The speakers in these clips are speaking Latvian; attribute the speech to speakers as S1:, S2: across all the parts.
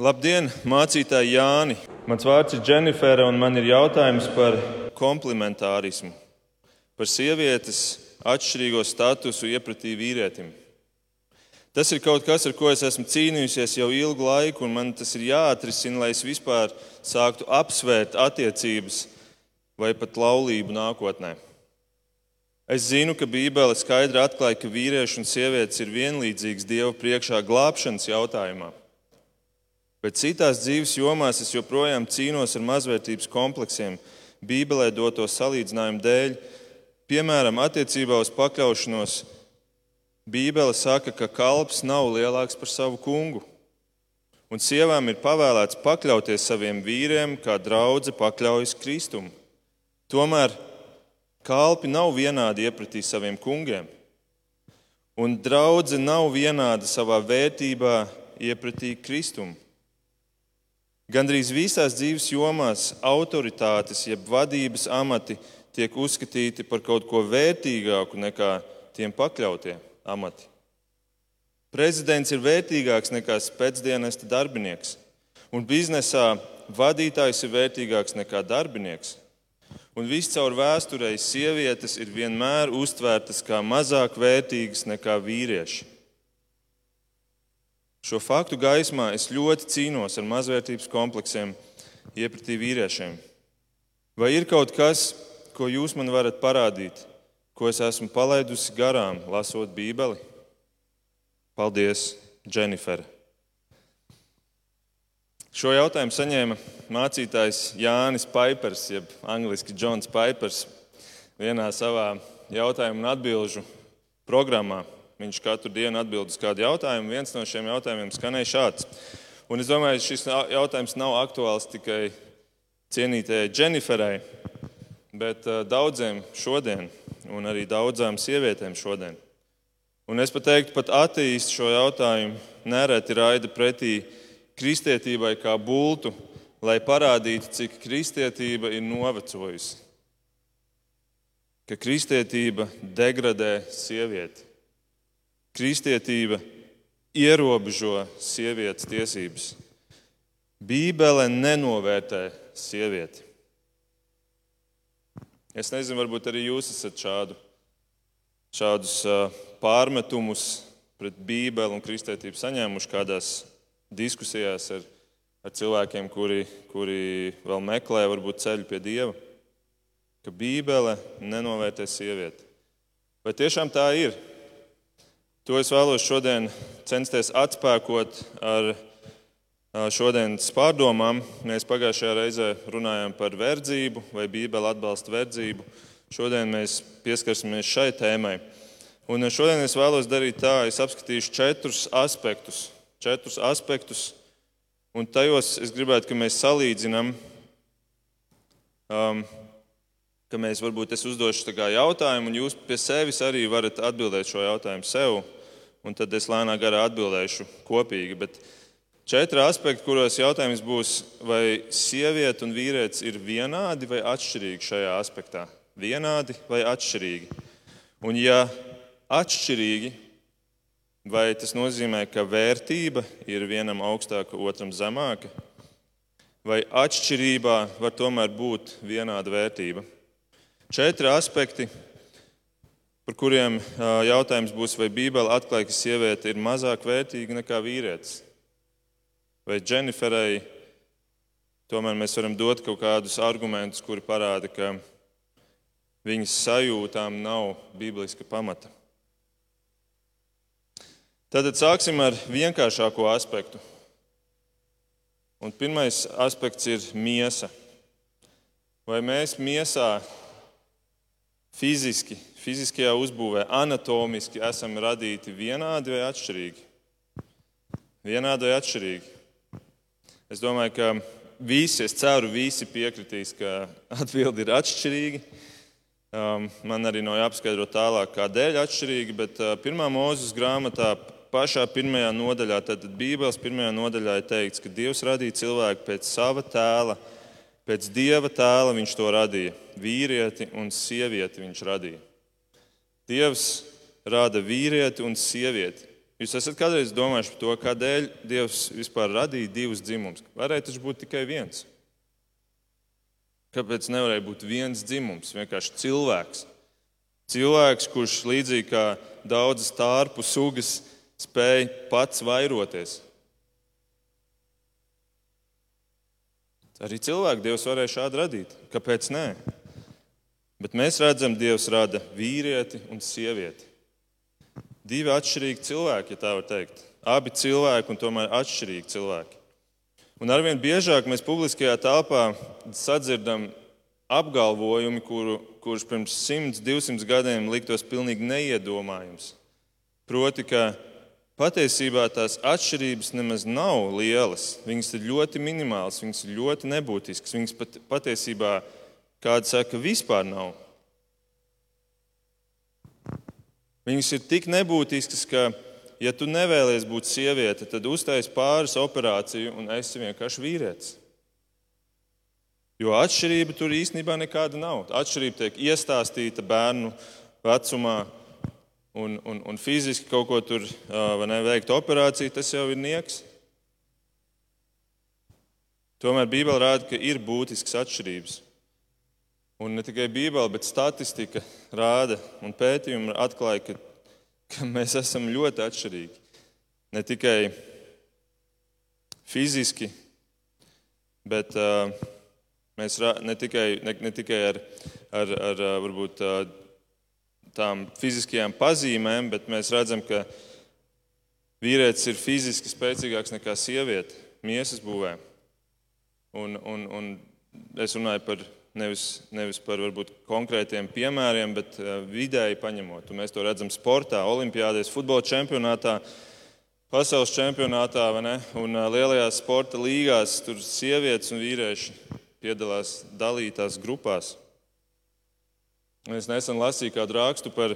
S1: Labdien, mācītāji Jāni! Mans vārds ir Dženifera, un man ir jautājums par komplementārismu, par sievietes atšķirīgo statusu iepratī vīrietim. Tas ir kaut kas, ar ko es esmu cīnījusies jau ilgu laiku, un man tas ir jāatrisina, lai es vispār sāktu apsvērt attiecības vai pat laulību nākotnē. Es zinu, ka Bībele skaidri atklāja, ka vīrieši un sievietes ir vienlīdzīgas Dieva priekšā glābšanas jautājumā. Bet citās dzīves jomās es joprojām cīnos ar mazvērtības kompleksiem, Bībelē doto salīdzinājumu dēļ. Piemēram, attiecībā uz pakļaušanos Bībele saka, ka kalps nav lielāks par savu kungu. Un sievām ir pavēlēts pakļauties saviem vīriem, kā draudzene pakļaujas Kristum. Tomēr kalpi nav vienādi iepratī saviem kungiem. Un draudzene nav vienāda savā vērtībā iepratī Kristum. Gandrīz visās dzīves jomās autoritātes, jeb vadības amati tiek uzskatīti par kaut ko vērtīgāku nekā tiem pakļautie amati. Prezidents ir vērtīgāks nekā pēcdienesta darbinieks, un biznesā vadītājs ir vērtīgāks nekā darbinieks. Un viscaur vēsturei sievietes ir vienmēr uztvērtas kā mazāk vērtīgas nekā vīrieši. Šo faktu gaismā es ļoti cīnos ar mazvērtības kompleksiem iepratī vīriešiem. Vai ir kaut kas, ko jūs man varat parādīt, ko es esmu palaidusi garām, lasot Bībeli? Paldies, Dženifere! Šo jautājumu saņēma mācītājs Jānis Paipers, jeb angļuiski Džons Paipers, vienā savā jautājumu un atbildžu programmā. Viņš katru dienu atbild uz kādu jautājumu. Viens no šiem jautājumiem skanēja šāds. Un es domāju, šis jautājums nav aktuāls tikai cienītajai Dženiferai, bet uh, daudziem šodien, un arī daudzām sievietēm šodien. Un es pat teiktu, pat ateisti šo jautājumu nereti raida pretī kristietībai kā bultu, lai parādītu, cik kristietība ir novecojusi. Ka kristietība degradē sievieti. Kristietība ierobežo sievietes tiesības. Bībele nenovērtē sievieti. Es nezinu, varbūt arī jūs esat šādu, šādus pārmetumus pret Bībeli un kristietību saņēmuši kādās diskusijās ar, ar cilvēkiem, kuri, kuri vēl meklē varbūt ceļu pie Dieva. Ka Bībele nenovērtē sievieti. Vai tiešām tā ir? To es vēlos šodien censties atspēkot ar šodienas pārdomām. Mēs pagājušajā reizē runājām par verdzību, vai Bībele atbalsta verdzību. Šodien mēs pieskarsimies šai tēmai. Un šodien es vēlos darīt tā, es apskatīšu četrus aspektus. Četrus aspektus un tajos es gribētu, ka mēs salīdzinām, um, ka mēs varbūt es uzdošu jautājumu, un jūs pie sevis arī varat atbildēt šo jautājumu sev un tad es lēnā garā atbildēšu kopīgi. Bet četri aspekti, kuros jautājums būs, vai sieviete un vīrietis ir vienādi vai atšķirīgi šajā aspektā? Vienādi vai atšķirīgi? Un, ja atšķirīgi, vai tas nozīmē, ka vērtība ir vienam augstāka, otram zemāka? Vai atšķirībā var tomēr būt vienāda vērtība? Četri aspekti, par kuriem jautājums būs, vai Bībele atklāja, ka sieviete ir mazāk vērtīga nekā vīrietis. Vai Dženiferai tomēr mēs varam dot kaut kādus argumentus, kuri parāda, ka viņas sajūtām nav bibliska pamata. Tad sāksim ar vienkāršāko aspektu. Un pirmais aspekts ir miesa. Vai mēs miesā fiziski fiziskajā uzbūvē, anatomiski esam radīti vienādi vai atšķirīgi? Vienādi vai atšķirīgi? Es domāju, ka visi, es ceru, visi piekritīs, ka atbildi ir atšķirīgi. Um, man arī nav jāpaskaidro tālāk, kādēļ atšķirīgi, bet uh, pirmā mūzes grāmatā, pašā pirmajā nodaļā, tad Bībeles pirmajā nodaļā ir teikts, ka Dievs radīja cilvēku pēc sava tēla, pēc Dieva tēla viņš to radīja. Vīrieti un sievieti viņš radīja. Dievs rada vīrieti un sievieti. Jūs esat kādreiz domājuši par to, kādēļ Dievs vispār radīja divus dzimumus? Varēja taču būt tikai viens. Kāpēc nevarēja būt viens dzimums, vienkārši cilvēks? Cilvēks, kurš līdzīgi kā daudzas tārpu sugas, spēja pats vairoties. Arī cilvēku Dievs varēja šādi radīt. Kāpēc nē? Bet mēs redzam, Dievs rada vīrieti un sievieti. Divi atšķirīgi cilvēki, ja tā var teikt. Abi cilvēki un tomēr atšķirīgi cilvēki. Un arvien biežāk mēs publiskajā telpā sadzirdam apgalvojumi, kuru, kurus pirms 100, 200 gadiem liktos pilnīgi neiedomājams. Proti, ka patiesībā tās atšķirības nemaz nav lielas. Viņas ir ļoti minimālas, viņas ir ļoti nebūtiskas. Viņas pat, patiesībā, kāda saka, vispār nav. Viņas ir tik nebūtiskas, ka, ja tu nevēlies būt sieviete, tad uztais pāris operāciju un esi vienkārši vīrietis. Jo atšķirība tur īstenībā nekāda nav. Atšķirība tiek iestāstīta bērnu vecumā, un, un, un fiziski kaut ko tur ne, veikt operāciju, tas jau ir nieks. Tomēr Bībele rāda, ka ir būtisks atšķirības. Un ne tikai Bībele, bet statistika rāda un pētījumi atklāja, ka, ka mēs esam ļoti atšķirīgi. Ne tikai fiziski, bet uh, Mēs ne tikai, ne, ne tikai ar, ar, ar varbūt, tām fiziskajām pazīmēm, bet mēs redzam, ka vīrietis ir fiziski spēcīgāks nekā sieviete miesas būvē. Un, un, un es runāju par nevis, nevis par varbūt, konkrētiem piemēriem, bet vidēji paņemot. Un mēs to redzam sportā, olimpiādēs, futbola čempionātā, pasaules čempionātā un lielajās sporta līgās. Tur sievietes un vīrieši piedalās dalītās grupās. Es nesen lasīju kādu rakstu par,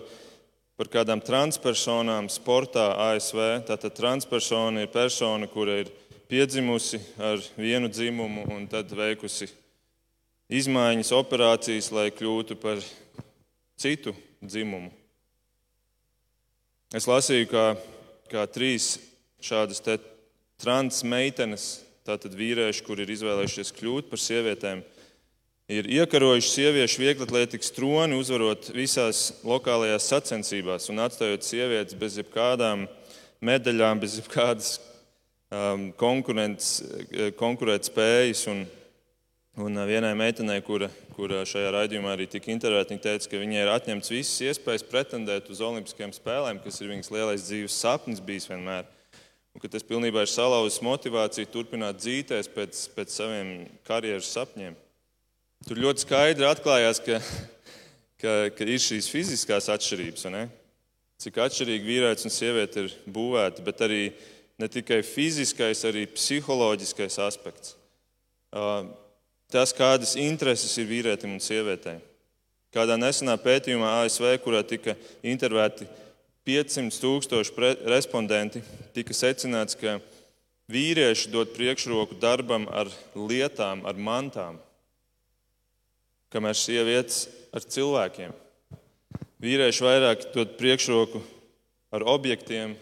S1: par kādām transpersonām sportā ASV. Tātad transpersona ir persona, kura ir piedzimusi ar vienu dzimumu un tad veikusi izmaiņas, operācijas, lai kļūtu par citu dzimumu. Es lasīju, kā, kā trīs šādas transmeitenes tātad vīrieši, kuri ir izvēlējušies kļūt par sievietēm, ir iekarojuši sieviešu vieglatlētikas troni, uzvarot visās lokālajās sacensībās un atstājot sievietes bez jebkādām medaļām, bez jebkādas um, konkurēt spējas. Un, un vienai meitenei, kura, kura šajā raidījumā arī tika intervētāta, viņa teica, ka viņai ir atņemts visas iespējas pretendēt uz Olimpiskajām spēlēm, kas ir viņas lielais dzīves sapnis bijis vienmēr un ka tas pilnībā ir salauzis motivāciju turpināt dzīties pēc, pēc saviem karjeras sapņiem. Tur ļoti skaidri atklājās, ka, ka, ka ir šīs fiziskās atšķirības. Cik atšķirīgi vīrietis un sieviete ir būvēti, bet arī ne tikai fiziskais, arī psiholoģiskais aspekts. Tas, kādas intereses ir vīrietim un sievietei. Kādā nesenā pētījumā ASV, kurā tika intervētāti 500 tūkstoši respondenti tika secināts, ka vīrieši dod priekšroku darbam ar lietām, ar mantām, kamēr sievietes ar cilvēkiem. Vīrieši vairāk dod priekšroku ar objektiem,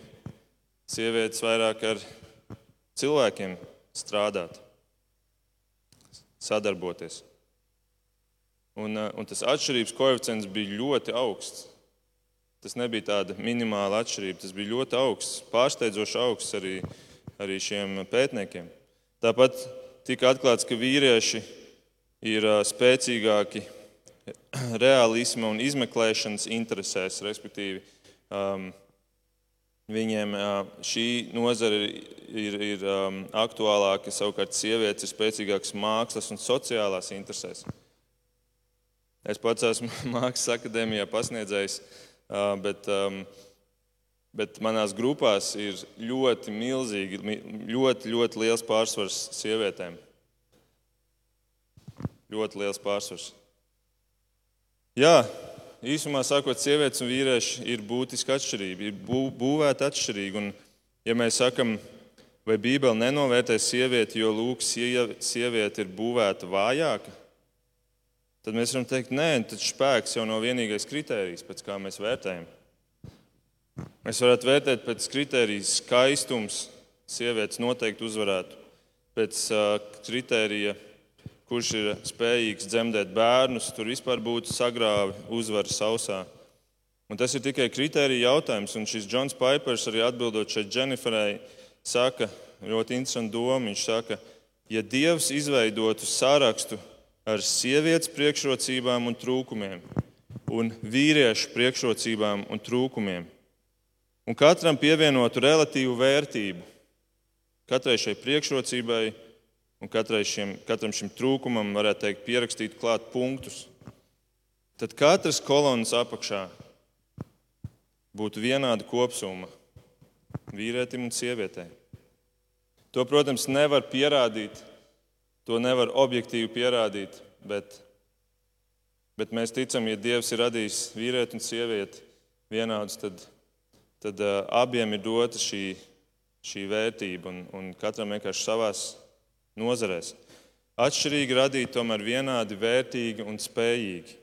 S1: sievietes vairāk ar cilvēkiem strādāt, sadarboties. Un, un tas atšķirības koeficients bija ļoti augsts. Tas nebija tāda minimāla atšķirība, tas bija ļoti augsts, pārsteidzoši augsts arī, arī šiem pētniekiem. Tāpat tika atklāts, ka vīrieši ir spēcīgāki realisma un izmeklēšanas interesēs, respektīvi. Um, Viņiem šī nozare ir, ir, aktuālāka, savukārt sievietes ir spēcīgākas mākslas un sociālās interesēs. Es pats esmu Mākslas akadēmijā pasniedzējis bet, bet manās grupās ir ļoti milzīgi, ļoti, ļoti liels pārsvars sievietēm. Ļoti liels pārsvars. Jā, īsumā sakot, sievietes un vīrieši ir būtiski atšķirīgi, ir bū, būvēti atšķirīgi. Un, ja mēs sakam, vai Bībele nenovērtē sievieti, jo lūk, sieviete ir būvēta vājāka, tad mēs varam teikt, nē, tad spēks jau nav vienīgais kritērijs, pēc kā mēs vērtējam. Mēs varētu vērtēt pēc kritērijas skaistums, sievietes noteikti uzvarētu. Pēc uh, kritērija, kurš ir spējīgs dzemdēt bērnus, tur vispār būtu sagrāvi uzvaras sausā. Un tas ir tikai kritērija jautājums. Un šis Džons Paipers arī atbildot šeit Dženiferai, saka ļoti interesantu domu. Viņš saka, ja Dievs izveidotu sārakstu ar sievietes priekšrocībām un trūkumiem, un vīriešu priekšrocībām un trūkumiem, un katram pievienotu relatīvu vērtību, katrai šai priekšrocībai un šiem, katram šim trūkumam, varētu teikt, pierakstīt klāt punktus, tad katras kolonas apakšā būtu vienāda kopsumma vīrietim un sievietei. To, protams, nevar pierādīt, to nevar objektīvi pierādīt, bet, bet mēs ticam, ja Dievs ir radījis vīrieti un sievieti vienādus, tad, tad uh, abiem ir dota šī, šī vērtība un, un katram vienkārši savās nozarēs. Atšķirīgi radīt, tomēr vienādi vērtīgi un spējīgi.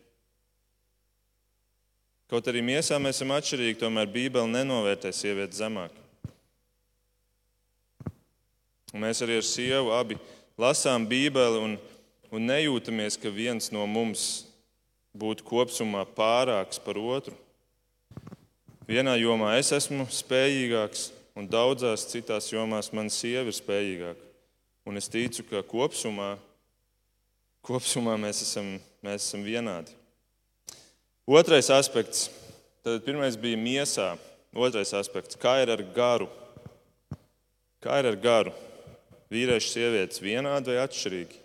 S1: Kaut arī miesā mēs esam atšķirīgi, tomēr Bībele nenovērtē sievieti zemāk. Un mēs arī ar sievu abi lasām Bībeli un, un nejūtamies, ka viens no mums būtu kopumā pārāks par otru. Vienā jomā es esmu spējīgāks, un daudzās citās jomās mana sieva ir spējīgāka. Un es ticu, ka kopumā, kopumā mēs, esam, mēs esam vienādi. Otrais aspekts. Tad pirmais bija miesā. Otrais aspekts. Kā ir ar garu? Kā ir ar garu? Vīrieši, sievietes vienādi vai atšķirīgi?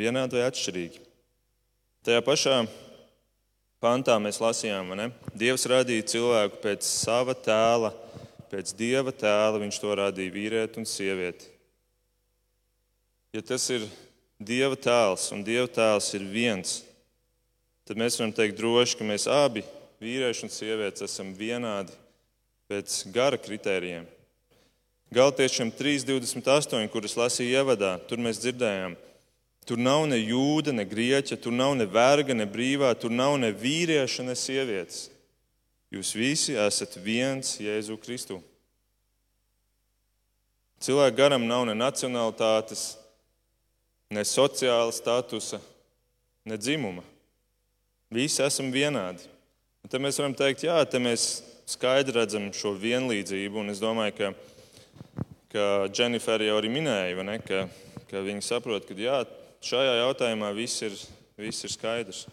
S1: Vienādi vai atšķirīgi? Tajā pašā pantā mēs lasījām, ka Dievs radīja cilvēku pēc sava tēla pēc dieva tēla viņš to radīja vīrieti un sievieti. Ja tas ir dieva tēls un dieva tēls ir viens, tad mēs varam teikt droši, ka mēs abi, vīrieši un sievietes, esam vienādi pēc gara kritērijiem. Galtiešiem 3,28, kurus lasīja ievadā, tur mēs dzirdējām, tur nav ne jūda, ne grieķa, tur nav ne verga, ne brīvā, tur nav ne vīrieša, ne sievietes. Jūs visi esat viens Jēzu Kristu. Cilvēkam garam nav ne nacionālitātes, ne sociāla statusa, ne dzimuma. Visi esam vienādi. Un te mēs varam teikt, jā, te mēs skaidri redzam šo vienlīdzību. Un es domāju, ka, ka Dženifera jau arī minēja, ne, ka, ka viņi saprot, ka jā, šajā jautājumā viss ir, viss ir skaidrs.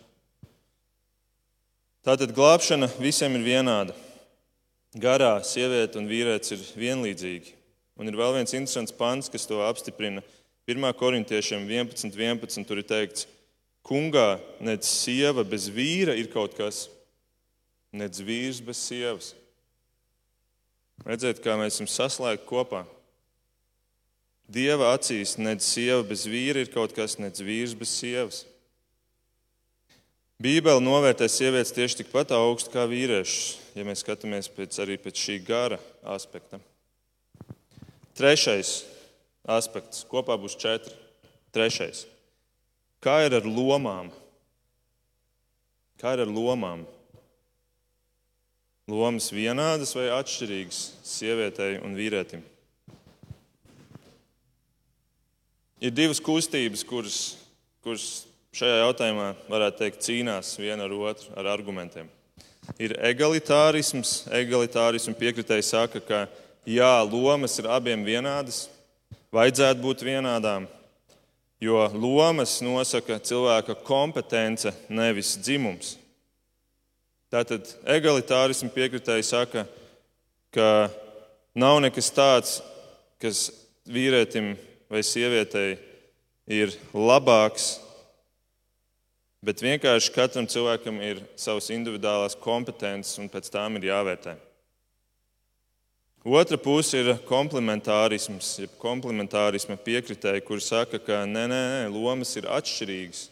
S1: Tātad glābšana visiem ir vienāda. Garā sieviete un vīrietis ir vienlīdzīgi. Un ir vēl viens interesants pants, kas to apstiprina. 1. korintiešiem 11, 11. Tur ir teikts, kungā nec sieva bez vīra ir kaut kas, nec vīrs bez sievas. Redziet, kā mēs esam saslēgti kopā. Dieva acīs nec sieva bez vīra ir kaut kas, nec vīrs bez sievas. Bībele novērtē sievietes tieši tikpat augstu kā vīriešus, ja mēs skatāmies pēc, arī pēc šī gara aspekta. Trešais aspekts, kopā būs četri. Trešais. Kā ir ar lomām? Kā ir ar lomām? Lomas vienādas vai atšķirīgas sievietei un vīrietim? Ir divas kustības, kuras, kuras šajā jautājumā, varētu teikt, cīnās viena ar otru ar argumentiem. Ir egalitārisms. Egalitārismu piekritēji saka, ka jā, lomas ir abiem vienādas, vajadzētu būt vienādām, jo lomas nosaka cilvēka kompetence, nevis dzimums. Tātad egalitārismu piekritēji saka, ka nav nekas tāds, kas vīrietim vai sievietei ir labāks Bet vienkārši katram cilvēkam ir savas individuālās kompetences, un pēc tām ir jāvērtē. Otra puse ir komplementārisms, jeb komplementārisma piekritēji, kur saka, ka nē, nē, nē, lomas ir atšķirīgas.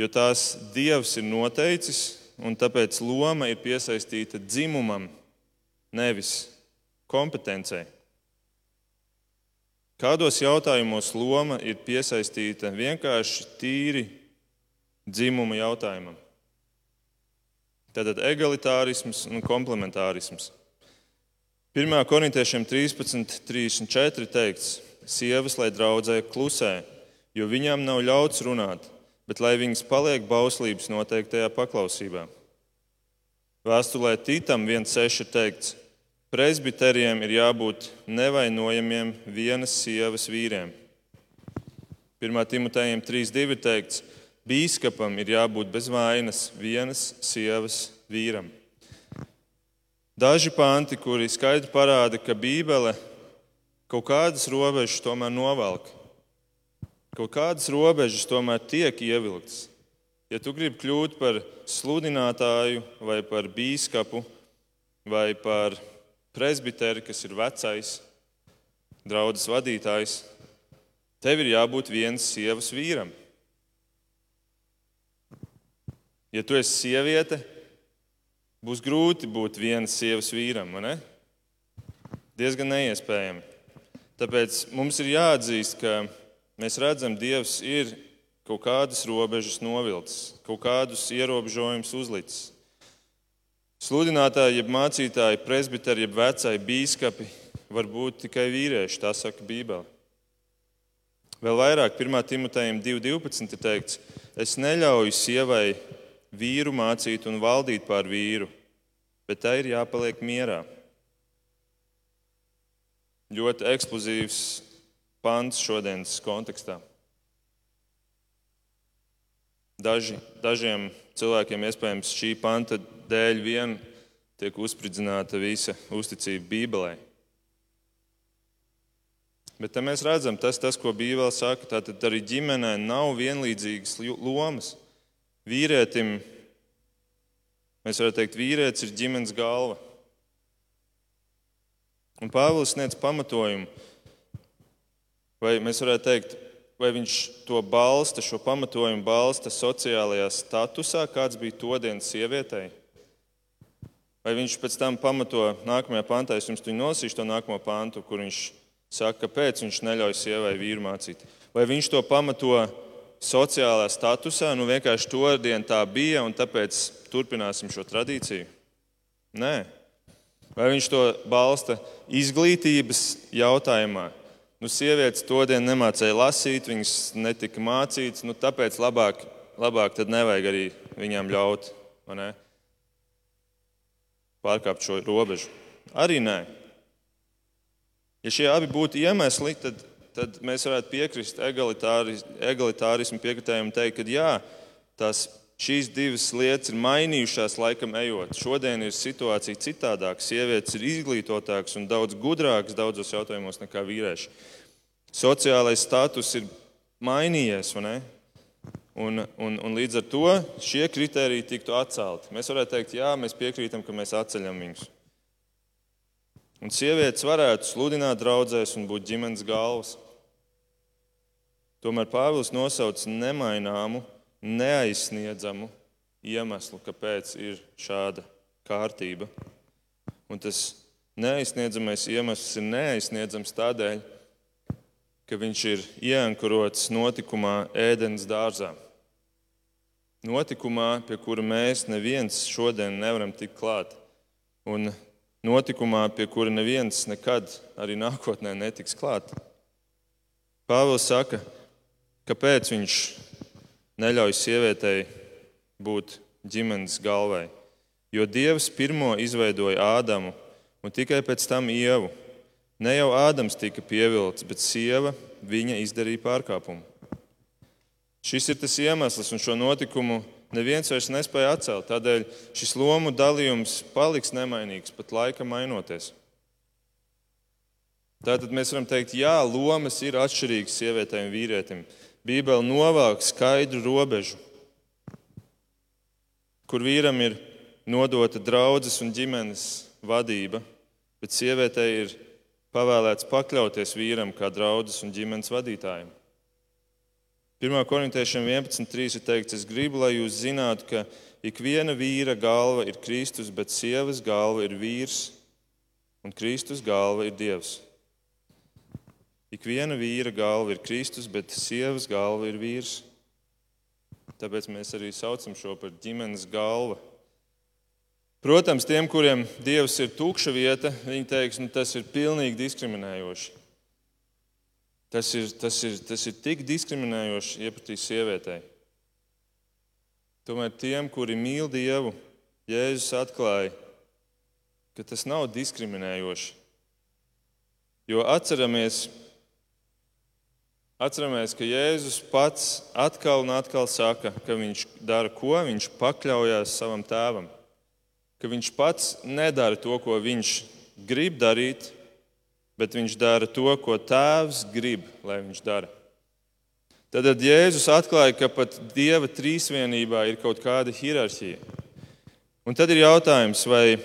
S1: Jo tās Dievs ir noteicis, un tāpēc loma ir piesaistīta dzimumam, nevis kompetencei. Kādos jautājumos loma ir piesaistīta vienkārši tīri dzimuma jautājumam. Tātad egalitārisms un komplementārisms. 1. korintiešiem 13, 34 teikts, sievas, lai draudzē klusē, jo viņām nav ļauts runāt, bet lai viņas paliek bauslības noteiktajā paklausībā. Vēstulē Tītam 1.6 teikts, presbiteriem ir jābūt nevainojamiem vienas sievas vīriem. 1. Timotejam 3.2 teikts, bīskapam ir jābūt bez vainas vienas sievas vīram. Daži panti, kuri skaidri parāda, ka Bībele kaut kādas robežas tomēr novelk. Kaut kādas robežas tomēr tiek ievilktas. Ja tu gribi kļūt par sludinātāju, vai par bīskapu, vai par presbiteri, kas ir vecais, draugs vadītājs, tev ir jābūt vienas sievas vīram. Ja tu esi sieviete, būs grūti būt vienas sievas vīram, vai ne? Diezgan neiespējami. Tāpēc mums ir jāatzīst, ka mēs redzam, Dievs ir kaut kādas robežas novilcis, kaut kādus ierobežojumus uzlicis. Sludinātāji, jeb mācītāji, presbiteri, jeb vecāki bīskapi var būt tikai vīrieši, tā saka Bībele. Vēl vairāk, 1. Timotejam 2.12. ir teikts, es neļauju sievai vīru mācīt un valdīt pār vīru, bet tai ir jāpaliek mierā. Ļoti eksplozīvs pants šodienas kontekstā. Daži, dažiem cilvēkiem iespējams šī panta dēļ vien tiek uzspridzināta visa uzticība Bībelē. Bet te mēs redzam, tas, tas ko Bībele saka, tātad arī ģimenē nav vienlīdzīgas lomas. Vīrietim, mēs varētu teikt, vīrietis ir ģimenes galva. Un Pāvils sniedz pamatojumu, vai mēs varētu teikt, vai viņš to balsta, šo pamatojumu balsta sociālajā statusā, kāds bija to dienas sievietei. Vai viņš pēc tam pamato nākamajā pantā, es jums nosīšu to nākamo pantu, kur viņš saka, kāpēc viņš neļauj sievai vīru mācīt. Vai viņš to pamato sociālā statusā, nu vienkārši to dienu tā bija, un tāpēc turpināsim šo tradīciju? Nē. Vai viņš to balsta izglītības jautājumā? Nu, sievietes to dienu nemācīja lasīt, viņas netika mācītas, nu, tāpēc labāk, labāk nevajag arī viņām ļaut pārkāpt šo robežu. Arī nē. Ja šie abi būtu iemesli, tad tad mēs varētu piekrist egalitāris, egalitārismu piekritējiem un teikt, ka jā, tās, šīs divas lietas ir mainījušās laikam ejot. Šodien ir situācija citādāka. Sievietes ir izglītotākas un daudz gudrākas daudzos jautājumos nekā vīrieši. Sociālais status ir mainījies? Un, un, un līdz ar to šie kriteriji tiktu atcelti. Mēs varētu teikt, jā, mēs piekrītam, ka mēs atceļam viņus. Un sievietes varētu sludināt draudzēs un būt ģimenes galvas. Tomēr Pāvils nosauc nemaināmu, neaizsniedzamu iemeslu, kāpēc ir šāda kārtība. Un tas neaizsniedzamais iemesls ir neaizsniedzams tādēļ, ka viņš ir ieankurots notikumā ēdienas dārzā. Notikumā, pie kura mēs neviens šodien nevaram tikt klāt. Un notikumā, pie kura neviens nekad arī nākotnē netiks klāt. Pāvils saka, Kāpēc viņš neļauj sievietei būt ģimenes galvai? Jo Dievs pirmo izveidoja Ādamu un tikai pēc tam ievu. Ne jau Ādams tika pievilkts, bet sieva viņa izdarīja pārkāpumu. Šis ir tas iemesls, un šo notikumu neviens vairs nespēja atcelt. Tādēļ šis lomu dalījums paliks nemainīgs, pat laika mainoties. Tātad mēs varam teikt, jā, lomas ir atšķirīgas sievietēm un vīrietim. Bībele novāk skaidru robežu, kur vīram ir nodota draudzes un ģimenes vadība, bet sievietei ir pavēlēts pakļauties vīram kā draudzes un ģimenes vadītājiem. 1. korintiešiem 11.3 ir teikts, es gribu, lai jūs zinātu, ka ik viena vīra galva ir Kristus, bet sievas galva ir vīrs, un Kristus galva ir Dievs. Ik viena vīra galva ir Kristus, bet sievas galva ir vīrs. Tāpēc mēs arī saucam šo par ģimenes galvu. Protams, tiem, kuriem Dievs ir tukša vieta, viņi teiks, nu, tas ir pilnīgi diskriminējoši. Tas ir, tas ir, tas ir tik diskriminējoši iepratīt sievietei. Tomēr tiem, kuri mīl Dievu, Jēzus atklāja, ka tas nav diskriminējoši. Jo atceramies, atceramies, ka Jēzus pats atkal un atkal saka, ka viņš dara ko? Viņš pakļaujas savam tēvam. Ka viņš pats nedara to, ko viņš grib darīt, bet viņš dara to, ko tēvs grib, lai viņš dara. Tad Jēzus atklāja, ka pat Dieva trīsvienībā ir kaut kāda hierarhija. Un tad ir jautājums, vai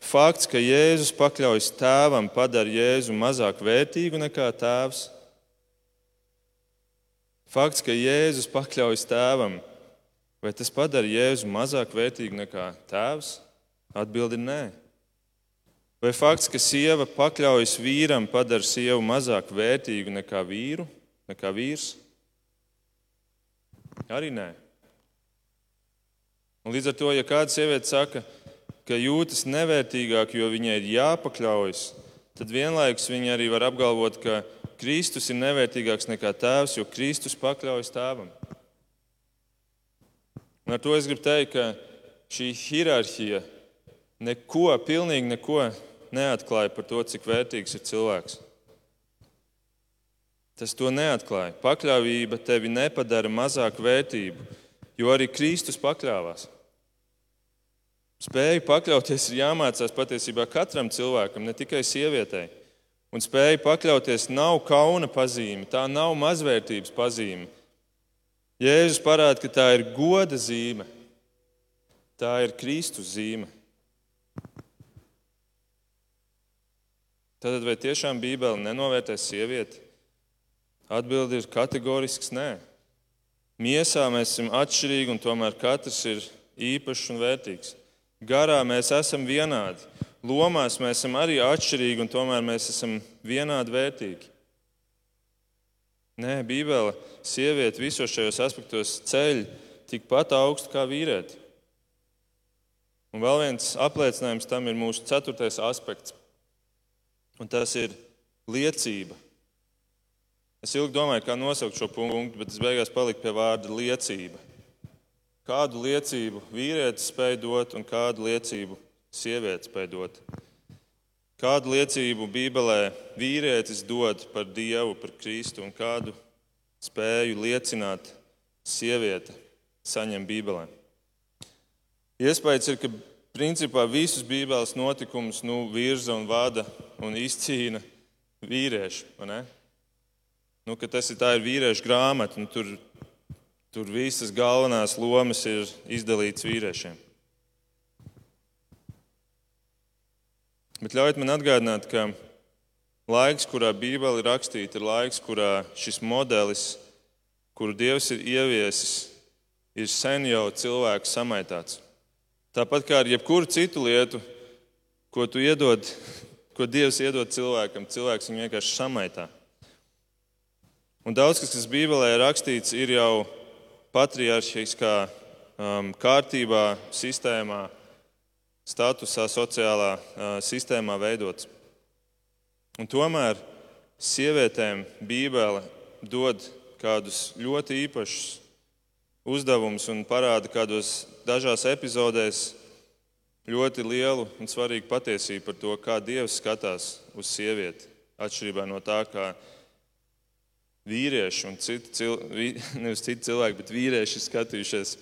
S1: fakts, ka Jēzus pakļaujas tēvam, padara Jēzu mazāk vērtīgu nekā tēvs. Fakts, ka Jēzus pakļaujas tēvam, vai tas padara Jēzu mazāk vērtīgu nekā tēvs? Atbildi nē. Vai fakts, ka sieva pakļaujas vīram, padara sievu mazāk vērtīgu nekā vīru, nekā vīrs? Arī nē. Un līdz ar to, ja kāda sieviete saka, ka jūtas nevērtīgāk, jo viņai ir jāpakļaujas, tad vienlaikus viņa arī var apgalvot, ka Kristus ir nevērtīgāks nekā tēvs, jo Kristus pakļaujas tēvam. Un ar to es gribu teikt, ka šī hierarhija neko, pilnīgi neko neatklāja par to, cik vērtīgs ir cilvēks. Tas to neatklāja. Pakļāvība tevi nepadara mazāk vērtību, jo arī Kristus pakļāvās. Spēju pakļauties ir jāmācās patiesībā katram cilvēkam, ne tikai sievietei. Un spēja pakļauties nav kauna pazīme, tā nav mazvērtības pazīme. Jēzus parāda, ka tā ir goda zīme, tā ir Kristus zīme. Tad vai tiešām Bībele nenovērtē sievieti? Atbilde ir kategorisks nē. Miesā mēs esam atšķirīgi, un tomēr katrs ir īpašs un vērtīgs. Garā mēs esam vienādi. Lomās mēs esam arī atšķirīgi, un tomēr mēs esam vienādi vērtīgi. Nē, Bībele sievieti visos šajos aspektos ceļ tikpat augstu kā vīrieti. Un vēl viens apliecinājums tam ir mūsu ceturtais aspekts, un tas ir liecība. Es ilgi domāju, kā nosaukt šo punktu, bet es beigās paliku pie vārda liecība. Kādu liecību vīrietis spēj dot un kādu liecību sieviete spēj dot? Kādu liecību Bībelē vīrietis dod par Dievu, par Kristu un kādu spēju liecināt sieviete saņem Bībelē? Iespējams ir, ka principā visus Bībeles notikumus nu, virza un vada un izcīna vīrieši. Nu, tas ir, ir vīriešu grāmata, nu, tur Tur visas galvenās lomas ir izdalītas vīriešiem. Bet ļaujiet man atgādināt, ka laiks, kurā Bībele ir rakstīta, ir laiks, kurā šis modelis, kuru Dievs ir ieviesis, ir sen jau cilvēku samaitāts. Tāpat kā ar jebkuru citu lietu, ko iedod, ko Dievs iedod cilvēkam, cilvēks viņu vienkārši samaitā. Un daudz kas, kas Bībelē ir rakstīts, ir jau patriarchiskā um, kārtībā, sistēmā, statusā, sociālā sistēmā veidots. Un tomēr sievietēm Bībele dod kādus ļoti īpašus uzdevumus un parāda kādos dažās epizodēs ļoti lielu un svarīgu patiesību par to, kā Dievs skatās uz sievieti. Atšķirībā no tā, kā vīrieši un citi, cil, nevis citi cilvēki, bet vīrieši skatījušies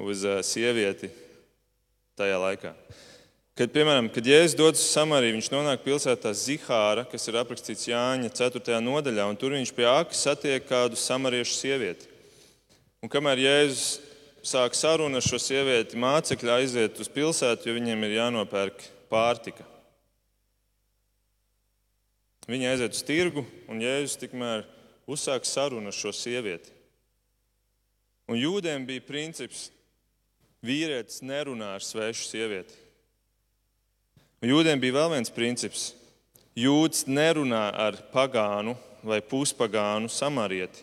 S1: uz sievieti tajā laikā. Kad, piemēram, kad Jēzus dodas uz Samariju, viņš nonāk pilsētā Zihāra, kas ir aprakstīts Jāņa 4. nodaļā, un tur viņš pie akas satiek kādu samariešu sievieti. Un kamēr Jēzus sāk sarunu ar šo sievieti, mācekļi aiziet uz pilsētu, jo viņiem ir jānopērk pārtika. Viņi aiziet uz tirgu, un Jēzus tikmēr uzsāka sarunu ar šo sievieti. Un jūdiem bija princips, vīrietis nerunā ar svešu sievieti. Un jūdiem bija vēl viens princips. Jūds nerunā ar pagānu vai puspagānu samarieti.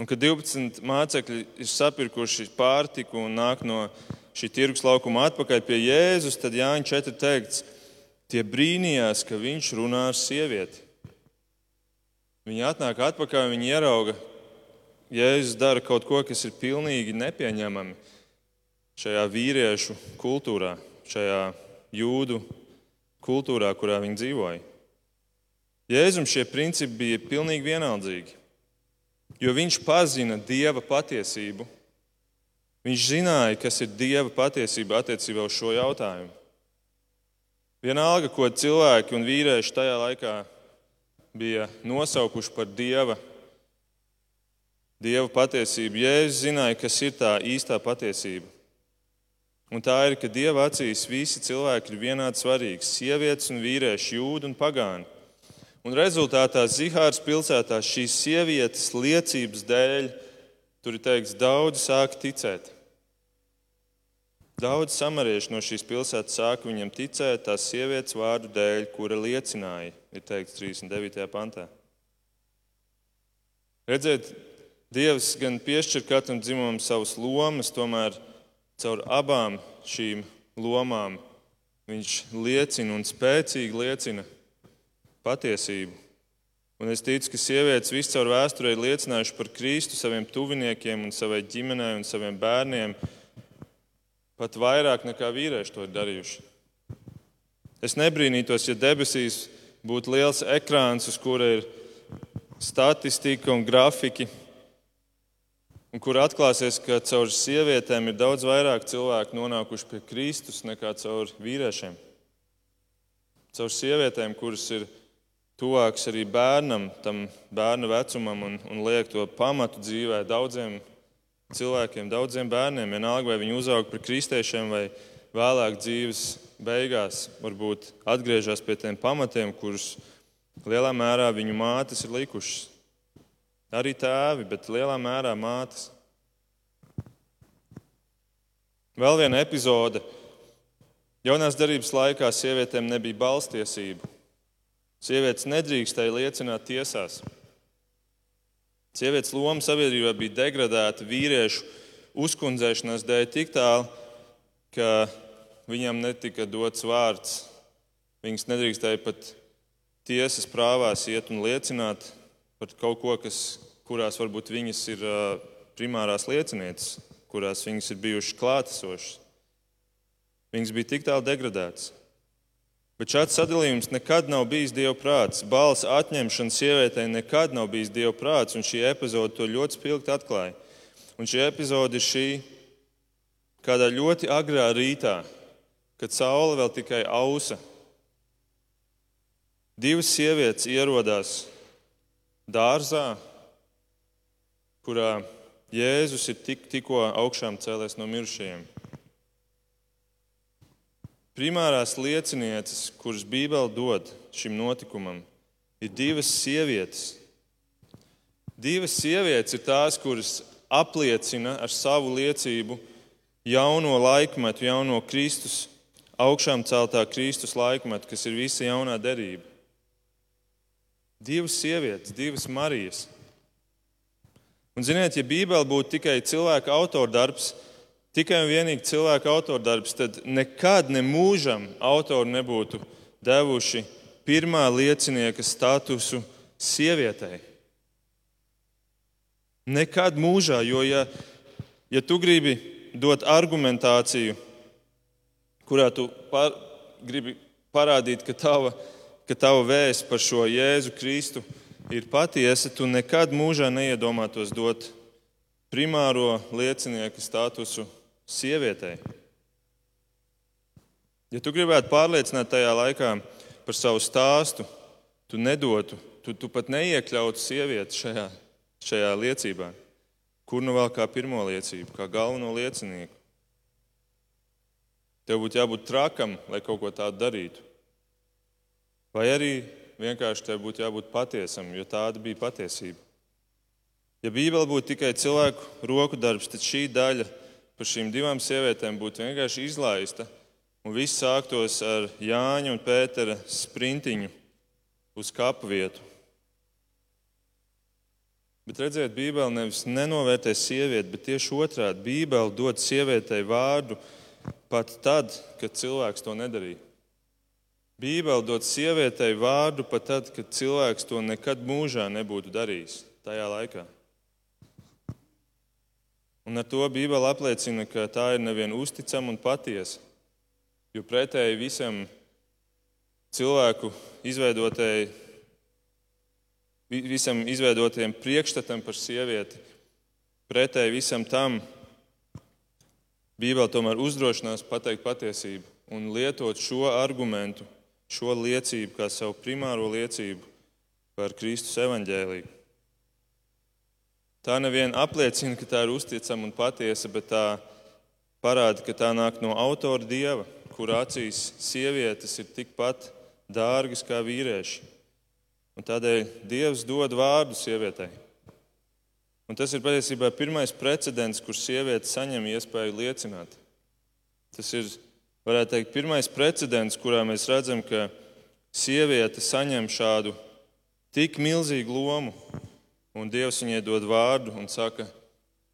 S1: Un kad 12 mācekļi ir sapirkuši pārtiku un nāk no šī tirgus laukuma atpakaļ pie Jēzus, tad Jāņa 4 teikts, tie brīnījās, ka viņš runā ar sievieti. Viņi atnāk atpakaļ, viņi ierauga, Jēzus dara kaut ko, kas ir pilnīgi nepieņemami šajā vīriešu kultūrā, šajā jūdu kultūrā, kurā viņi dzīvoja. Jēzum šie principi bija pilnīgi vienaldzīgi, jo viņš pazina Dieva patiesību. Viņš zināja, kas ir Dieva patiesība attiecībā uz šo jautājumu. Vienalga, ko cilvēki un vīrieši tajā laikā bija nosaukuši par Dieva, Dieva patiesību, Jēzus zināja, kas ir tā īstā patiesība. Un tā ir, ka Dieva acīs visi cilvēki ir vienādi svarīgi - sievietes un vīrieši, jūdi un pagāni. Un rezultātā Zihāras pilsētā šīs sievietes liecības dēļ, tur ir teikts, daudzi sāk ticēt. Daudz samariešu no šīs pilsētas sāka viņam ticēt tās sievietes vārdu dēļ, kura liecināja, ir teikts 39. pantā. Redziet, Dievs gan piešķir katram dzimumam savas lomas, tomēr caur abām šīm lomām viņš liecina un spēcīgi liecina patiesību. Un es ticu, ka sievietes viscaur vēsturē ir liecinājušas par Kristu saviem tuviniekiem, un savai ģimenei un saviem bērniem pat vairāk nekā vīrieši to ir darījuši. Es nebrīnītos, ja debesīs būtu liels ekrāns, uz kura ir statistika un grafiki un kur atklāsies, ka caur sievietēm ir daudz vairāk cilvēku nonākuši pie Kristus nekā caur vīriešiem. Caur sievietēm, kuras ir tuvākas arī bērnam, tam bērna vecumam un, un liek to pamatu dzīvē daudziem cilvēkiem, daudziem bērniem. Vienalga, vai viņi uzaug par kristiešiem vai vēlāk dzīves beigās, varbūt atgriežas pie tiem pamatiem, kurus lielā mērā viņu mātes ir likušas. Arī tēvi, bet lielā mērā mātes. Vēl viena epizode. Jaunās darbības laikā sievietēm nebija balstiesību. Sievietes nedrīkstēja liecināt tiesās. Sievietes loma sabiedrībā bija degradēta vīriešu uzkundzēšanās dēļ tik tālu, ka viņam netika dots vārds. Viņas nedrīkstēja pat tiesas prāvās iet un liecināt par kaut ko, kas, kurās varbūt viņas ir primārās liecinieces, kurās viņas ir bijušas klātesošas. Viņas bija tik tālu degradētas. Bet šāds sadalījums nekad nav bijis Dieva prāts. Balss atņemšana sievietei nekad nav bijis Dieva prāts, un šī epizode to ļoti spilgti atklāja. Un šī epizode ir šī kādā ļoti agrā rītā, kad saule vēl tikai ausa. Divas sievietes ierodās dārzā, kurā Jēzus ir tik, tikko augšām cēlies no mirušajiem. Primārās liecinieces, kuras Bībele dod šim notikumam, ir divas sievietes. Divas sievietes ir tās, kuras apliecina ar savu liecību jauno laikmetu, jauno Kristus, augšām celtā Kristus laikmetu, kas ir visa jaunā derība. Divas sievietes, divas Marijas. Un, ziniet, ja Bībele būtu tikai cilvēka autordarbs, tikai un vienīgi cilvēka autordarbs, tad nekad nemūžam autori nebūtu devuši pirmā liecinieka statusu sievietei. Nekad mūžā, jo, ja, ja tu gribi dot argumentāciju, kurā tu par, gribi parādīt, ka tava ka tava vēsts par šo Jēzu Kristu ir patiesa, tu nekad mūžā neiedomātos dot primāro liecinieka statusu sievietei. Ja tu gribētu pārliecināt tajā laikā par savu stāstu, tu nedotu, tu, tu pat neiekļautu sievieti šajā, šajā liecībā. Kur nu vēl kā pirmo liecību, kā galveno liecinieku? Tev būtu jābūt trakam, lai kaut ko tādu darītu. Vai arī vienkārši tev būtu jābūt patiesam, jo tāda bija patiesība. Ja Bībele būtu tikai cilvēku roku darbs, tad šī daļa par šīm divām sievietēm būtu vienkārši izlaista, un viss sāktos ar Jāņa un Pētera sprintiņu uz kapu vietu. Bet redziet, Bībele nevis nenovērtē sievieti, bet tieši otrādi - Bībele dod sievietei vārdu pat tad, kad cilvēks to nedarīja. Bībele dod sievietei vārdu pat tad, kad cilvēks to nekad mūžā nebūtu darījis tajā laikā. Un ar to Bībele apliecina, ka tā ir nevien uzticama un patiesa, jo pretēji visam cilvēku izveidotēji, visam izveidotiem priekšstatam par sievieti, pretēji visam tam Bībele tomēr uzdrošinās pateikt patiesību un lietot šo argumentu šo liecību kā savu primāro liecību par Kristus evaņģēlīju. Tā nevien apliecina, ka tā ir uzticama un patiesa, bet tā parāda, ka tā nāk no autora dieva, kur acīs sievietes ir tikpat dārgas kā vīrieši. Un tādēļ Dievs dod vārdu sievietei. Un tas ir patiesībā pirmais precedents, kur sieviete saņem iespēju liecināt. Tas ir varētu teikt, pirmais precedents, kurā mēs redzam, ka sieviete saņem šādu tik milzīgu lomu, un Dievs viņai dod vārdu un saka,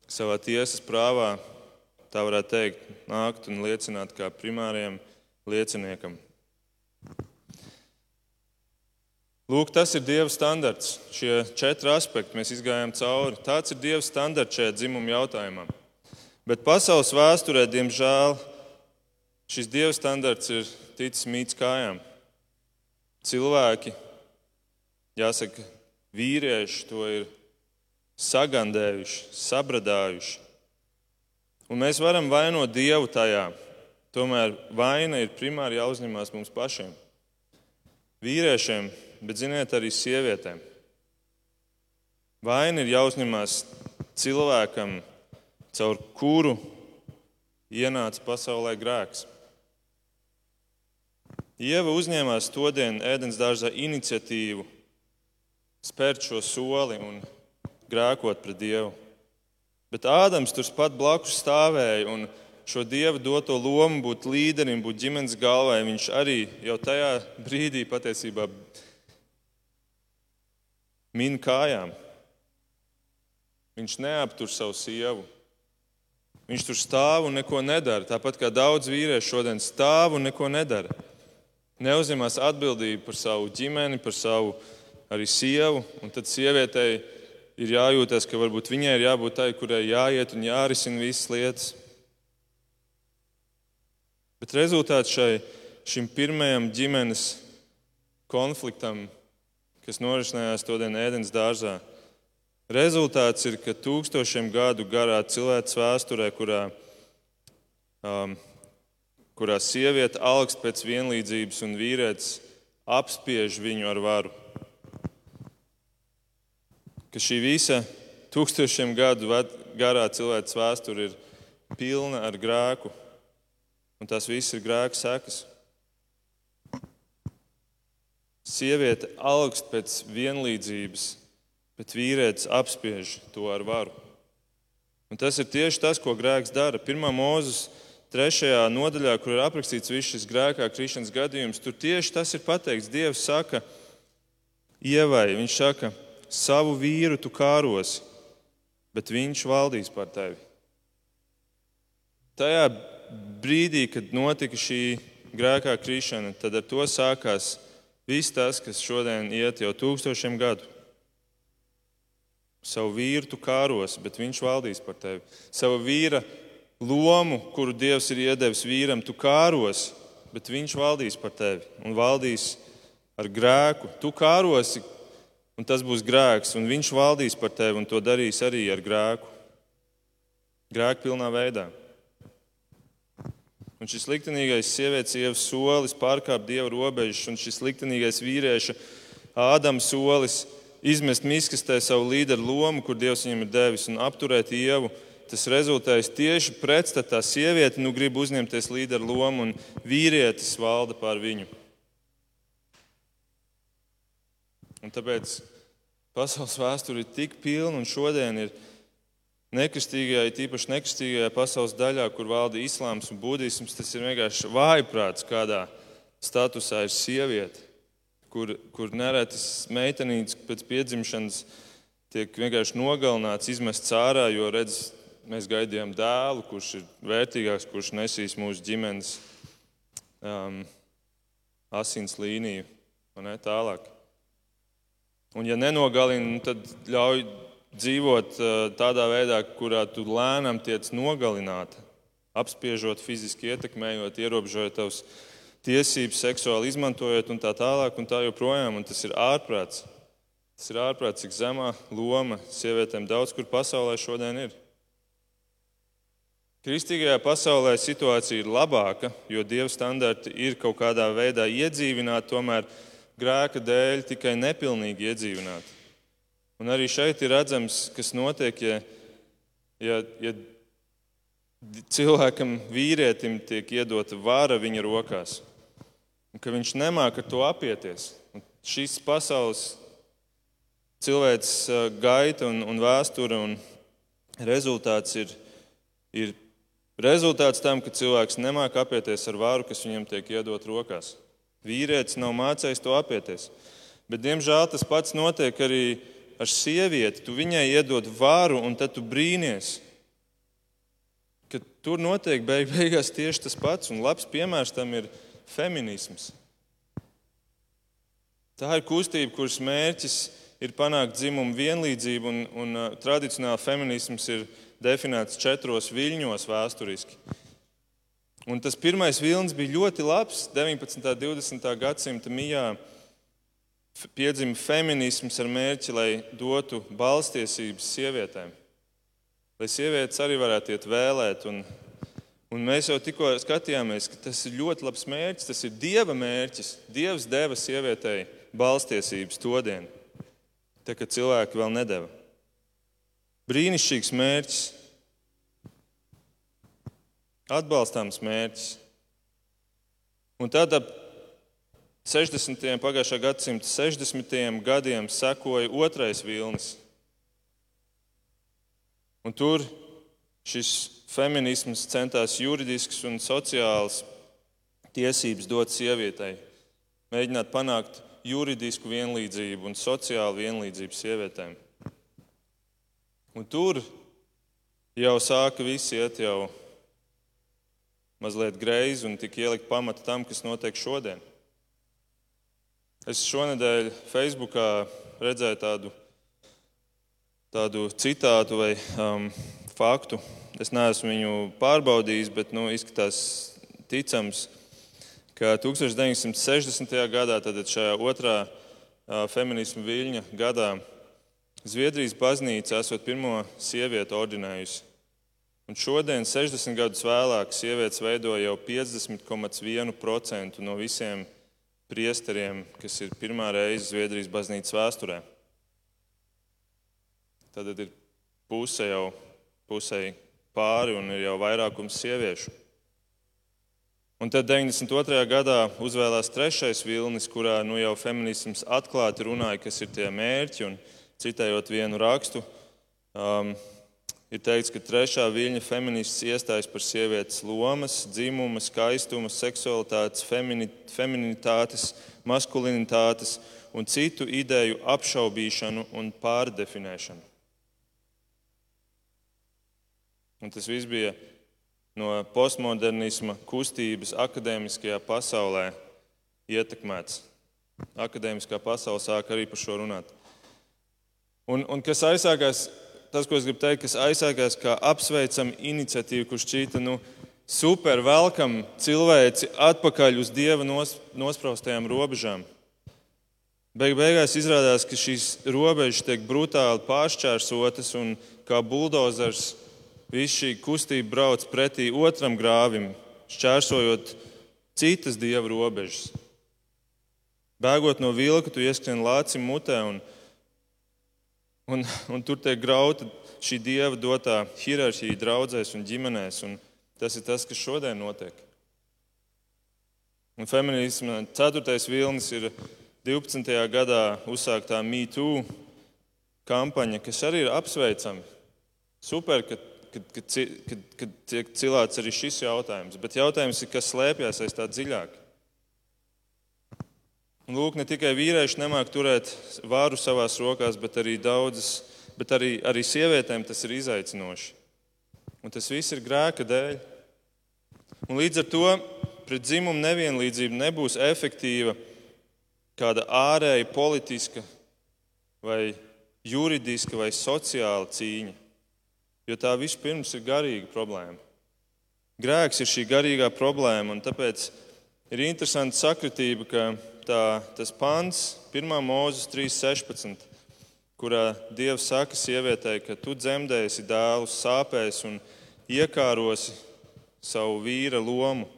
S1: savā tiesas prāvā, tā varētu teikt, nākt un liecināt kā primāriem lieciniekam. Lūk, tas ir Dieva standarts. Šie četri aspekti mēs izgājām cauri. Tāds ir Dieva standarts šajā dzimuma jautājumā. Bet pasaules vēsturē, diemžēl, Šis dieva standarts ir ticis mīts kājām. Cilvēki, jāsaka, vīrieši to ir sagandējuši, sabradājuši. Un mēs varam vainot Dievu tajā. Tomēr vaina ir primāri jāuzņemās mums pašiem. Vīriešiem, bet ziniet, arī sievietēm. Vaina ir jāuzņemās cilvēkam, caur kuru ienāca pasaulē grēks. Ieva uzņēmās to dienu ēdienas dārzā iniciatīvu spērt šo soli un grēkot pret Dievu. Bet Ādams tur pat blakus stāvēja un šo Dieva doto lomu būt līderim, būt ģimenes galvai, viņš arī jau tajā brīdī patiesībā min kājām. Viņš neaptur savu sievu. Viņš tur stāv un neko nedara. Tāpat kā daudz vīriešu šodien stāv un neko nedara neuzņemās atbildību par savu ģimeni, par savu arī sievu. Tad sievietei ir jājūtas, ka varbūt viņai ir jābūt tai, kurai jāiet un jārisina visas lietas. Bet rezultāts šai, šim pirmajam ģimenes konfliktam, kas norisinājās to dienu ēdienas dārzā, rezultāts ir, ka tūkstošiem gadu garā cilvēks vēsturē, kurā um, kurā sieviete augst pēc vienlīdzības un vīrietis apspiež viņu ar varu. Ka šī visa tūkstošiem gadu garā cilvēks vēsture ir pilna ar grēku, un tas viss ir grēka sekas. Sieviete augst pēc vienlīdzības, bet vīrietis apspiež to ar varu. Un tas ir tieši tas, ko grēks dara. Pirmā mūzes trešajā nodaļā, kur ir aprakstīts viss šis grēkā krišanas gadījums, tur tieši tas ir pateikts. Dievs saka, ievai, viņš saka, savu vīru tu kārosi, bet viņš valdīs par tevi. Tajā brīdī, kad notika šī grēkā krišana, tad ar to sākās viss tas, kas šodien iet jau tūkstošiem gadu. Savu vīru tu kārosi, bet viņš valdīs par tevi. Savu vīru lomu, kuru Dievs ir iedevis vīram, tu kāros, bet viņš valdīs par tevi un valdīs ar grēku. Tu kārosi, un tas būs grēks, un viņš valdīs par tevi un to darīs arī ar grēku. Grēku pilnā veidā. Un šis liktenīgais sievietes ievas solis pārkāp dieva robežas, un šis liktenīgais vīrieša Ādams solis izmest miskastē savu līderu lomu, kur Dievs viņam ir devis, un apturēt ievu tas rezultējas tieši pretstatā. Sieviete nu grib uzņemties līderu lomu, un vīrietis valda pār viņu. Un tāpēc pasaules vēsture ir tik pilna, un šodien ir nekristīgajā, tīpaši nekristīgajā pasaules daļā, kur valda islāms un budisms, tas ir vienkārši vājprāts, kādā statusā ir sieviete, kur, kur neretas meitenītes pēc piedzimšanas tiek vienkārši nogalināts, izmests ārā, jo redz, mēs gaidījām dēlu, kurš ir vērtīgāks, kurš nesīs mūsu ģimenes um, asins līniju un ne, tālāk. Un, ja nenogalina, nu, tad ļauj dzīvot uh, tādā veidā, kurā tu lēnām tiec nogalināta, apspiežot, fiziski ietekmējot, ierobežojot tavas tiesības, seksuāli izmantojot un tā tālāk, un tā joprojām. Un tas ir ārprāts. Tas ir ārprāts, cik zemā loma sievietēm daudz kur pasaulē šodien ir. Kristīgajā pasaulē situācija ir labāka, jo dieva standarti ir kaut kādā veidā iedzīvināti, tomēr grēka dēļ tikai nepilnīgi iedzīvināti. Un arī šeit ir redzams, kas notiek, ja, ja, ja cilvēkam, vīrietim, tiek iedota vara viņa rokās, un ka viņš nemāca ar to apieties. Un šīs pasaules cilvēks gaita un, un vēsture un rezultāts ir, ir Rezultāts tam, ka cilvēks nemāķi apieties ar varu, kas viņam tiek iedot rokās. Vīrietis nav mācījis to apieties. Bet, diemžēl, tas pats notiek arī ar sievieti. Tu viņai iedod varu, un tad tu brīnies. Ka tur notiek beig beigās tieši tas pats, un labs piemērs tam ir feminisms. Tā ir kustība, kuras mērķis ir panākt dzimumu vienlīdzību, un, un uh, tradicionāli feminisms ir definēts četros viļņos vēsturiski. Un tas pirmais vilnis bija ļoti labs. 19. un 20. gadsimta mijā piedzima feminisms ar mērķi, lai dotu balstiesības sievietēm. Lai sievietes arī varētu iet vēlēt. Un, un mēs jau tikko skatījāmies, ka tas ir ļoti labs mērķis. Tas ir Dieva mērķis. Dievs deva sievietei balstiesības to dienu, tā kā cilvēki vēl nedēva. Brīnišķīgs mērķis, atbalstāms mērķis. Un tad ap 60. pagājušā gadsimta 60. gadiem sekoja otrais vilnis. Un tur šis feminisms centās juridisks un sociāls tiesības dot sievietei, mēģināt panākt juridisku vienlīdzību un sociālu vienlīdzību sievietēm. Un tur jau sāka viss iet jau mazliet greizi un tika ielikt pamatu tam, kas notiek šodien. Es šonadēļ Facebookā redzēju tādu, tādu citātu vai um, faktu. Es neesmu viņu pārbaudījis, bet nu, izskatās ticams, ka 1960. gadā, tad šajā otrā uh, feminisma viļņa gadā, Zviedrijas baznīca esot pirmo sievieti ordinējusi. Un šodien, 60 gadus vēlāk, sievietes veido jau 50,1% no visiem priesteriem, kas ir pirmā reize Zviedrijas baznīcas vēsturē. Tad ir puse jau pusē pāri un ir jau vairākums sieviešu. Un tad 92. gadā uzvēlējās trešais vilnis, kurā nu jau feminisms atklāti runāja, kas ir tie mērķi. Un, citējot vienu rakstu, um, ir teikts, ka trešā viļņa feminists iestājas par sievietes lomas, dzimuma, skaistuma, seksualitātes, femini, feminitātes, maskulinitātes un citu ideju apšaubīšanu un pārdefinēšanu. Un tas viss bija no postmodernisma kustības akadēmiskajā pasaulē ietekmēts. Akadēmiskā pasaule sāk arī par šo runāt. Un, un kas aizsākās, tas, ko es gribu teikt, kas aizsākās kā apsveicama iniciatīva, kurš šķīta nu, super velkam cilvēci atpakaļ uz dieva nos, nospraustajām robežām. Beig beigās izrādās, ka šīs robežas tiek brutāli pāršķērsotas un kā buldozers viss šī kustība brauc pretī otram grāvim, šķērsojot citas dieva robežas. Bēgot no vilka, tu ieskrien lācim mutē un Un, un tur tiek grauta šī dieva dotā hierarhija draudzēs un ģimenēs. Un tas ir tas, kas šodien notiek. Un feminisma ceturtais vilnis ir 12. gadā uzsāktā MeToo kampaņa, kas arī ir apsveicama. Super, ka, ka, ka, ka, ka tiek cilāts arī šis jautājums. Bet jautājums ir, kas slēpjas aiz tā dziļāk. Un lūk, ne tikai vīrieši nemāk turēt vāru savās rokās, bet arī daudzas, bet arī, arī sievietēm tas ir izaicinoši. Un tas viss ir grēka dēļ. Un līdz ar to pret dzimumu nevienlīdzību nebūs efektīva kāda ārēja politiska vai juridiska vai sociāla cīņa, jo tā vispirms ir garīga problēma. Grēks ir šī garīgā problēma, un tāpēc ir interesanti sakritība, ka tā, tas pants, 1. mūzes 3.16, kurā Dievs saka sievietei, ka tu dzemdēsi dēlus sāpēs un iekārosi savu vīra lomu,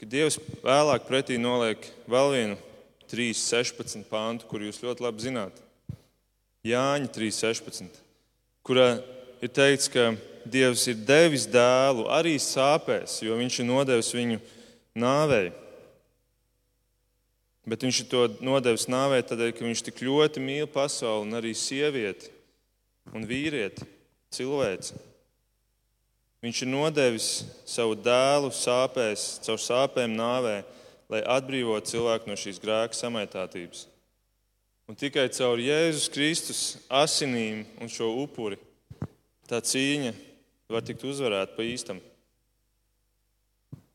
S1: ka Dievs vēlāk pretī noliek vēl vienu 3.16 pāntu, kur jūs ļoti labi zināt. Jāņa 3.16, kurā ir teikts, ka Dievs ir devis dēlu arī sāpēs, jo viņš ir nodevis viņu nāvei. Bet viņš to nodevis nāvei tādēļ, ka viņš tik ļoti mīl pasauli un arī sievieti un vīrieti, cilvēci. Viņš ir nodevis savu dēlu sāpēs, caur sāpēm nāvē, lai atbrīvotu cilvēku no šīs grēka samaitātības. Un tikai caur Jēzus Kristus asinīm un šo upuri tā cīņa var tikt uzvarēta pa īstam.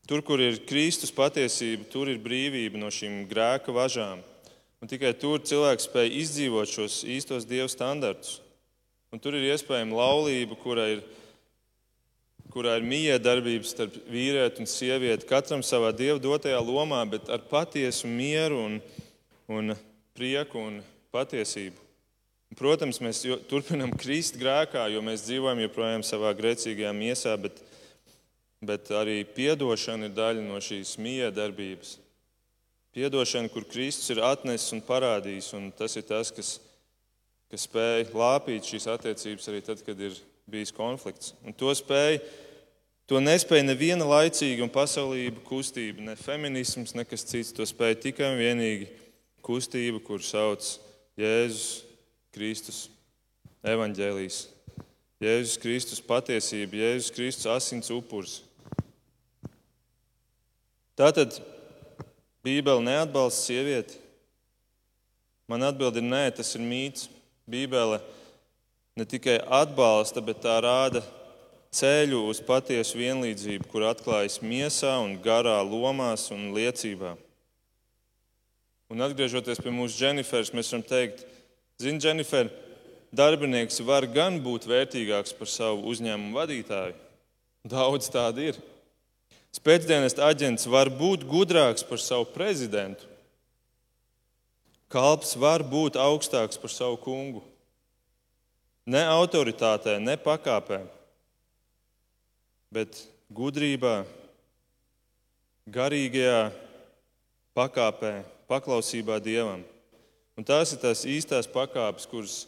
S1: Tur, kur ir Kristus patiesība, tur ir brīvība no šīm grēka važām. Un tikai tur cilvēks spēj izdzīvot šos īstos dievu standartus. Un tur ir iespējama laulība, kurā ir, kurā ir miedarbība starp vīrieti un sievieti, katram savā dievu dotajā lomā, bet ar patiesu mieru un, un prieku un patiesību. Protams, mēs turpinām krist grēkā, jo mēs dzīvojam joprojām savā grēcīgajā miesā, bet, bet arī piedošana ir daļa no šīs miedarbības. Piedošana, kur Kristus ir atnesis un parādījis, un tas ir tas, kas, kas spēj lāpīt šīs attiecības arī tad, kad ir bijis konflikts. Un to spēj, to nespēja neviena laicīga un pasaulība kustība, ne feminisms, nekas cits. To spēja tikai un vienīgi kustība, kur sauc Jēzus Kristus evaņģēlijas, Jēzus Kristus patiesība, Jēzus Kristus asins upurs. Tātad Bībele neatbalsta sievieti. Man atbild ir nē, tas ir mīts. Bībele ne tikai atbalsta, bet tā rāda ceļu uz patiesu vienlīdzību, kur atklājas miesā un garā lomās un liecībā. Un atgriežoties pie mūsu Dženifers, mēs varam teikt, Zini, Dženifer, darbinieks var gan būt vērtīgāks par savu uzņēmumu vadītāju. Daudz tādu ir. Spēcdienas aģents var būt gudrāks par savu prezidentu. Kalps var būt augstāks par savu kungu. Ne autoritātē, ne pakāpē, bet gudrībā, garīgajā pakāpē, paklausībā Dievam. Un tās ir tās īstās pakāpes, kuras,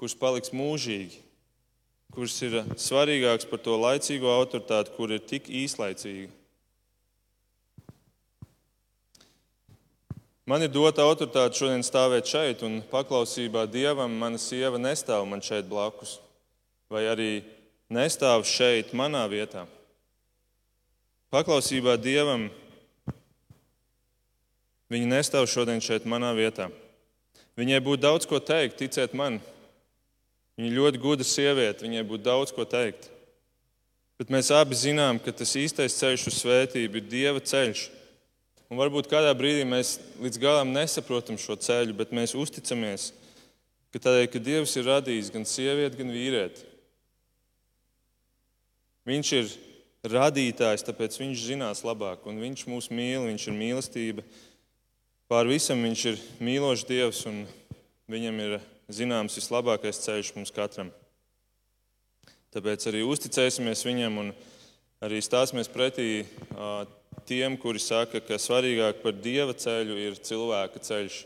S1: kuras paliks mūžīgi, kuras ir svarīgākas par to laicīgo autoritāti, kur ir tik īslaicīga. Man ir dota autoritāte šodien stāvēt šeit, un paklausībā Dievam mana sieva nestāv man šeit blakus, vai arī nestāv šeit, manā vietā. Paklausībā Dievam viņa nestāv šodien šeit, manā vietā. Viņai būtu daudz ko teikt, ticiet man. Viņa ļoti gudra sieviete, viņai būtu daudz ko teikt. Bet mēs abi zinām, ka tas īstais ceļš uz svētību ir Dieva ceļš. Un varbūt kādā brīdī mēs līdz galam nesaprotam šo ceļu, bet mēs uzticamies, ka tādēļ, ka Dievs ir radījis gan sievieti, gan vīrieti. Viņš ir radītājs, tāpēc viņš zinās labāk, un viņš mūs mīl, viņš ir mīlestība. Pār visam viņš ir mīlošs Dievs, un viņam ir zināms vislabākais ceļš mums katram. Tāpēc arī uzticēsimies viņam un arī stāsimies pretī tiem, kuri saka, ka svarīgāk par dieva ceļu ir cilvēka ceļš.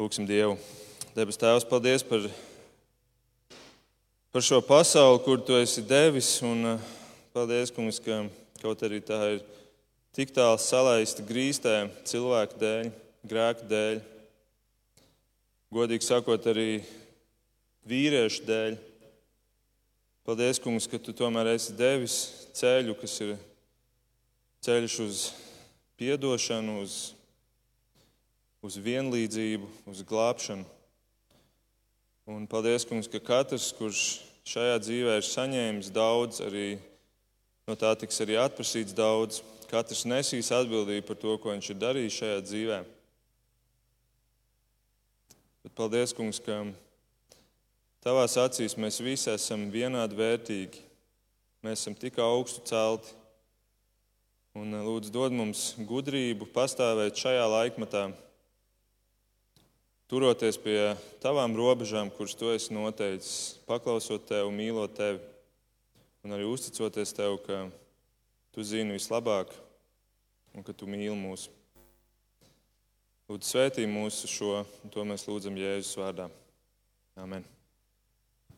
S1: Lūksim Dievu. Debes Tēvs, paldies par, par šo pasauli, kur Tu esi devis. Un, paldies, kungs, ka kaut arī tā ir tik tālu salaista grīstē cilvēku dēļ, grēku dēļ, godīgi sakot, arī vīriešu dēļ. Paldies, Kungs, ka Tu tomēr esi devis ceļu, kas ir ceļš uz atdošanu, uz, uz vienlīdzību, uz glābšanu. Un paldies, Kungs, ka katrs, kurš šajā dzīvē ir saņēmis daudz, arī no tā tiks arī atprasīts daudz. Katrs nesīs atbildību par to, ko viņš ir darījis šajā dzīvē. Bet paldies, Kungs, ka Tavās acīs mēs visi esam vienādi vērtīgi. Mēs esam tik augstu celti. Un lūdzu, dod mums gudrību pastāvēt šajā laikmatā, turoties pie tavām robežām, kuras tu esi noteicis, paklausot tev, mīlot tevi un arī uzticoties tev, ka tu zini vislabāk un ka tu mīli mūs. Lūdzu, svētī mūsu šo, un to mēs lūdzam Jēzus vārdā. Amen.